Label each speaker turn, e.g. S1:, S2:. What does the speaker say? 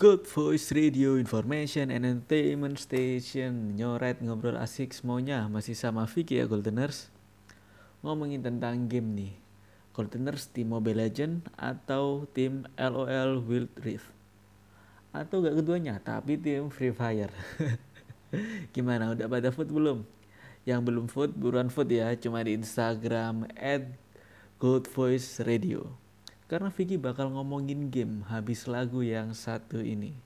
S1: Good Voice Radio Information and Entertainment Station. Nyoret ngobrol asik semuanya. Masih sama Vicky ya Goldeners Ngomongin tentang game nih. Goldeners tim Mobile Legend Atau tim LOL Wild Rift? Atau gak keduanya Tapi tim Free Fire? Gimana udah pada food belum? Yang belum food buruan food ya. Cuma di Instagram At Good Voice Radio karena Vicky bakal ngomongin game habis lagu yang satu ini.